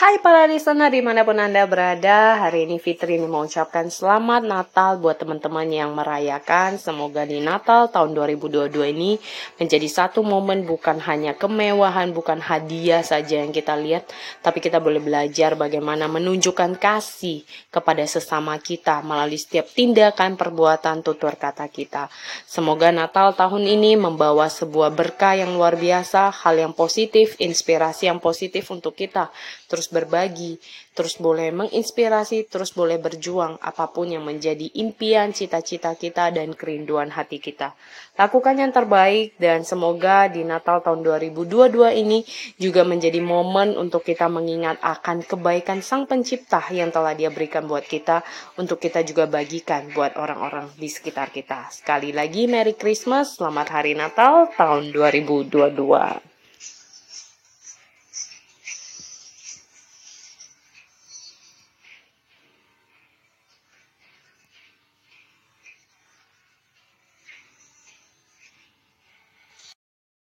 Hai para listener di mana pun Anda berada, hari ini Fitri ini mau ucapkan selamat Natal buat teman-teman yang merayakan. Semoga di Natal tahun 2022 ini menjadi satu momen bukan hanya kemewahan, bukan hadiah saja yang kita lihat, tapi kita boleh belajar bagaimana menunjukkan kasih kepada sesama kita melalui setiap tindakan, perbuatan, tutur kata kita. Semoga Natal tahun ini membawa sebuah berkah yang luar biasa, hal yang positif, inspirasi yang positif untuk kita berbagi, terus boleh menginspirasi, terus boleh berjuang apa pun yang menjadi impian, cita-cita kita dan kerinduan hati kita. Lakukan yang terbaik dan semoga di Natal tahun 2022 ini juga menjadi momen untuk kita mengingat akan kebaikan Sang Pencipta yang telah Dia berikan buat kita untuk kita juga bagikan buat orang-orang di sekitar kita. Sekali lagi Merry Christmas, selamat hari Natal tahun 2022.